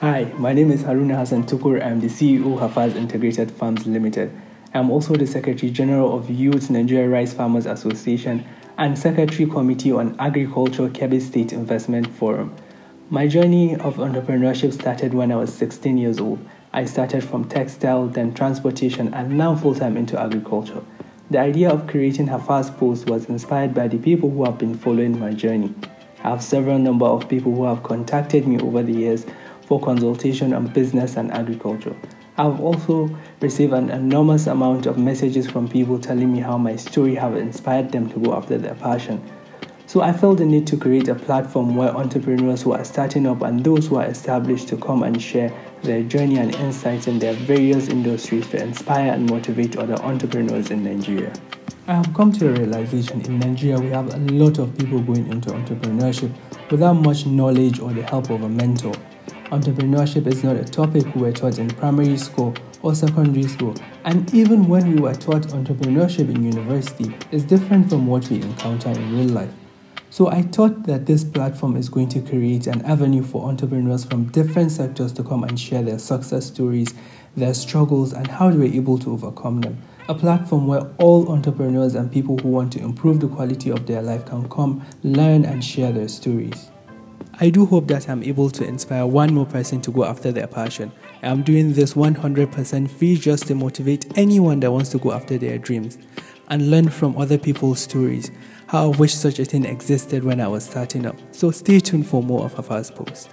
Hi, my name is Haruna Hassan Tukur. I'm the CEO of Hafaz Integrated Farms Limited. I'm also the Secretary General of Youth Nigeria Rice Farmers Association and Secretary Committee on Agriculture Kebbi State Investment Forum. My journey of entrepreneurship started when I was 16 years old. I started from textile, then transportation, and now full time into agriculture. The idea of creating Hafaz Post was inspired by the people who have been following my journey. I have several number of people who have contacted me over the years for consultation on business and agriculture. I've also received an enormous amount of messages from people telling me how my story have inspired them to go after their passion. So I felt the need to create a platform where entrepreneurs who are starting up and those who are established to come and share their journey and insights in their various industries to inspire and motivate other entrepreneurs in Nigeria. I have come to a realization in Nigeria we have a lot of people going into entrepreneurship without much knowledge or the help of a mentor. Entrepreneurship is not a topic we were taught in primary school or secondary school, and even when we were taught entrepreneurship in university, is different from what we encounter in real life. So I thought that this platform is going to create an avenue for entrepreneurs from different sectors to come and share their success stories, their struggles, and how they were able to overcome them. A platform where all entrepreneurs and people who want to improve the quality of their life can come, learn, and share their stories. I do hope that I'm able to inspire one more person to go after their passion. I'm doing this 100% free just to motivate anyone that wants to go after their dreams and learn from other people's stories. How I wish such a thing existed when I was starting up. So stay tuned for more of Hafaz post.